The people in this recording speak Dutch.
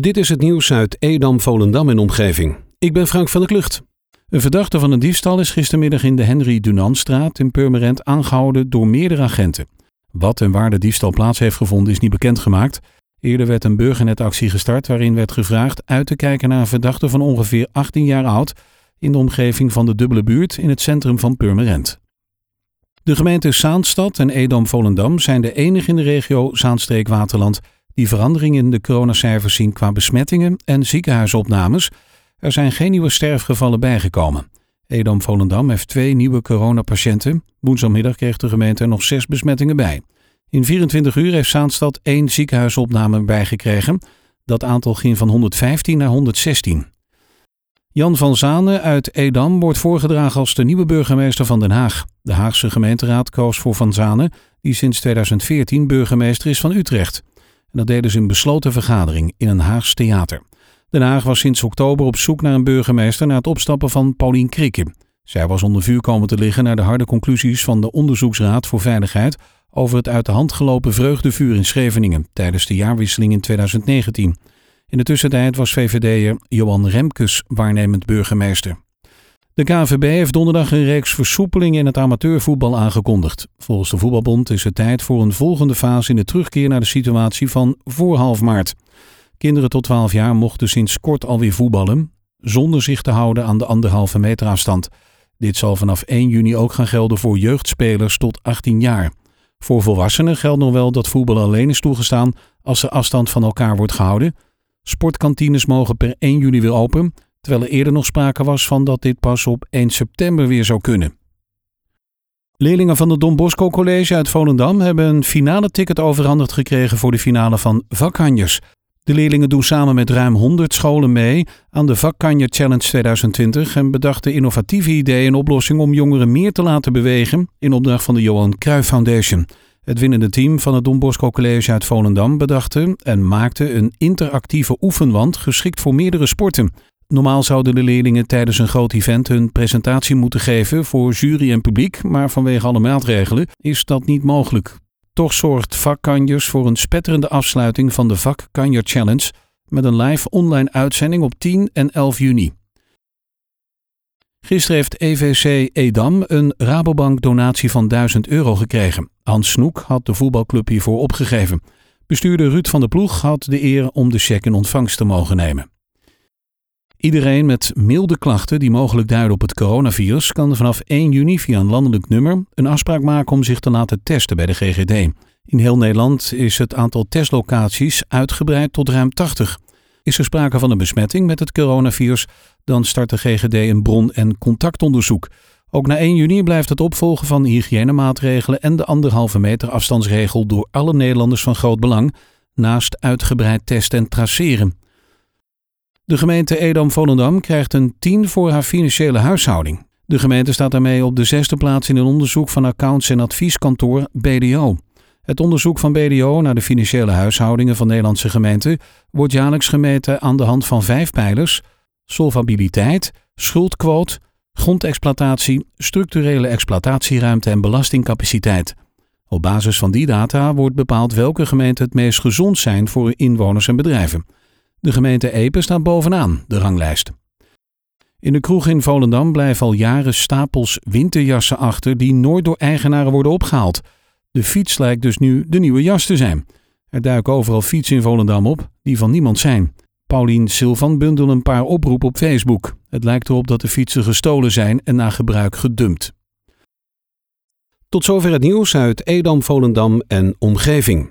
Dit is het nieuws uit Edam, Volendam en omgeving. Ik ben Frank van der Klucht. Een verdachte van een diefstal is gistermiddag in de Henry Dunantstraat in Purmerend aangehouden door meerdere agenten. Wat en waar de diefstal plaats heeft gevonden is niet bekendgemaakt. Eerder werd een burgernetactie gestart waarin werd gevraagd uit te kijken naar een verdachte van ongeveer 18 jaar oud in de omgeving van de dubbele buurt in het centrum van Purmerend. De gemeenten Zaanstad en Edam-Volendam zijn de enige in de regio Zaanstreek-Waterland die verandering in de coronacijfers zien qua besmettingen en ziekenhuisopnames. Er zijn geen nieuwe sterfgevallen bijgekomen. Edam-Volendam heeft twee nieuwe coronapatiënten. Woensdagmiddag kreeg de gemeente er nog zes besmettingen bij. In 24 uur heeft Zaanstad één ziekenhuisopname bijgekregen. Dat aantal ging van 115 naar 116. Jan van Zanen uit Edam wordt voorgedragen als de nieuwe burgemeester van Den Haag. De Haagse gemeenteraad koos voor Van Zanen, die sinds 2014 burgemeester is van Utrecht. En dat deden ze in besloten vergadering in een Haags theater. Den Haag was sinds oktober op zoek naar een burgemeester na het opstappen van Paulien Krikke. Zij was onder vuur komen te liggen naar de harde conclusies van de Onderzoeksraad voor Veiligheid over het uit de hand gelopen vreugdevuur in Scheveningen tijdens de jaarwisseling in 2019. In de tussentijd was VVD'er Johan Remkes waarnemend burgemeester. De KVB heeft donderdag een reeks versoepelingen in het amateurvoetbal aangekondigd. Volgens de Voetbalbond is het tijd voor een volgende fase in de terugkeer naar de situatie van voor half maart. Kinderen tot 12 jaar mochten sinds kort alweer voetballen, zonder zich te houden aan de anderhalve meter afstand. Dit zal vanaf 1 juni ook gaan gelden voor jeugdspelers tot 18 jaar. Voor volwassenen geldt nog wel dat voetbal alleen is toegestaan als er afstand van elkaar wordt gehouden. Sportkantines mogen per 1 juli weer open, terwijl er eerder nog sprake was van dat dit pas op 1 september weer zou kunnen. Leerlingen van het Don Bosco College uit Volendam hebben een finale ticket overhandigd gekregen voor de finale van Vakkanjers. De leerlingen doen samen met ruim 100 scholen mee aan de Vakkanje Challenge 2020 en bedachten innovatieve ideeën en oplossingen om jongeren meer te laten bewegen in opdracht van de Johan Cruijff Foundation. Het winnende team van het Don Bosco College uit Volendam bedachte en maakte een interactieve oefenwand geschikt voor meerdere sporten. Normaal zouden de leerlingen tijdens een groot event hun presentatie moeten geven voor jury en publiek, maar vanwege alle maatregelen is dat niet mogelijk. Toch zorgt Vakkanjers voor een spetterende afsluiting van de Vakkanjer Challenge met een live online uitzending op 10 en 11 juni. Gisteren heeft EVC Edam een Rabobank donatie van 1000 euro gekregen. Hans Snoek had de voetbalclub hiervoor opgegeven. Bestuurder Ruud van der Ploeg had de eer om de cheque in ontvangst te mogen nemen. Iedereen met milde klachten die mogelijk duiden op het coronavirus kan vanaf 1 juni via een landelijk nummer een afspraak maken om zich te laten testen bij de GGD. In heel Nederland is het aantal testlocaties uitgebreid tot ruim 80. Is er sprake van een besmetting met het coronavirus, dan start de GGD een bron- en contactonderzoek. Ook na 1 juni blijft het opvolgen van hygiënemaatregelen en de anderhalve meter afstandsregel door alle Nederlanders van groot belang, naast uitgebreid testen en traceren. De gemeente Edam-Volendam krijgt een 10 voor haar financiële huishouding. De gemeente staat daarmee op de zesde plaats in een onderzoek van accounts- en advieskantoor BDO. Het onderzoek van BDO naar de financiële huishoudingen van Nederlandse gemeenten wordt jaarlijks gemeten aan de hand van vijf pijlers: solvabiliteit, schuldquote, grondexploitatie, structurele exploitatieruimte en belastingcapaciteit. Op basis van die data wordt bepaald welke gemeenten het meest gezond zijn voor inwoners en bedrijven. De gemeente Epe staat bovenaan de ranglijst. In de kroeg in Volendam blijven al jaren stapels winterjassen achter die nooit door eigenaren worden opgehaald. De fiets lijkt dus nu de nieuwe jas te zijn. Er duiken overal fietsen in Volendam op die van niemand zijn. Paulien Silvan bundelde een paar oproepen op Facebook. Het lijkt erop dat de fietsen gestolen zijn en na gebruik gedumpt. Tot zover het nieuws uit Edam, Volendam en omgeving.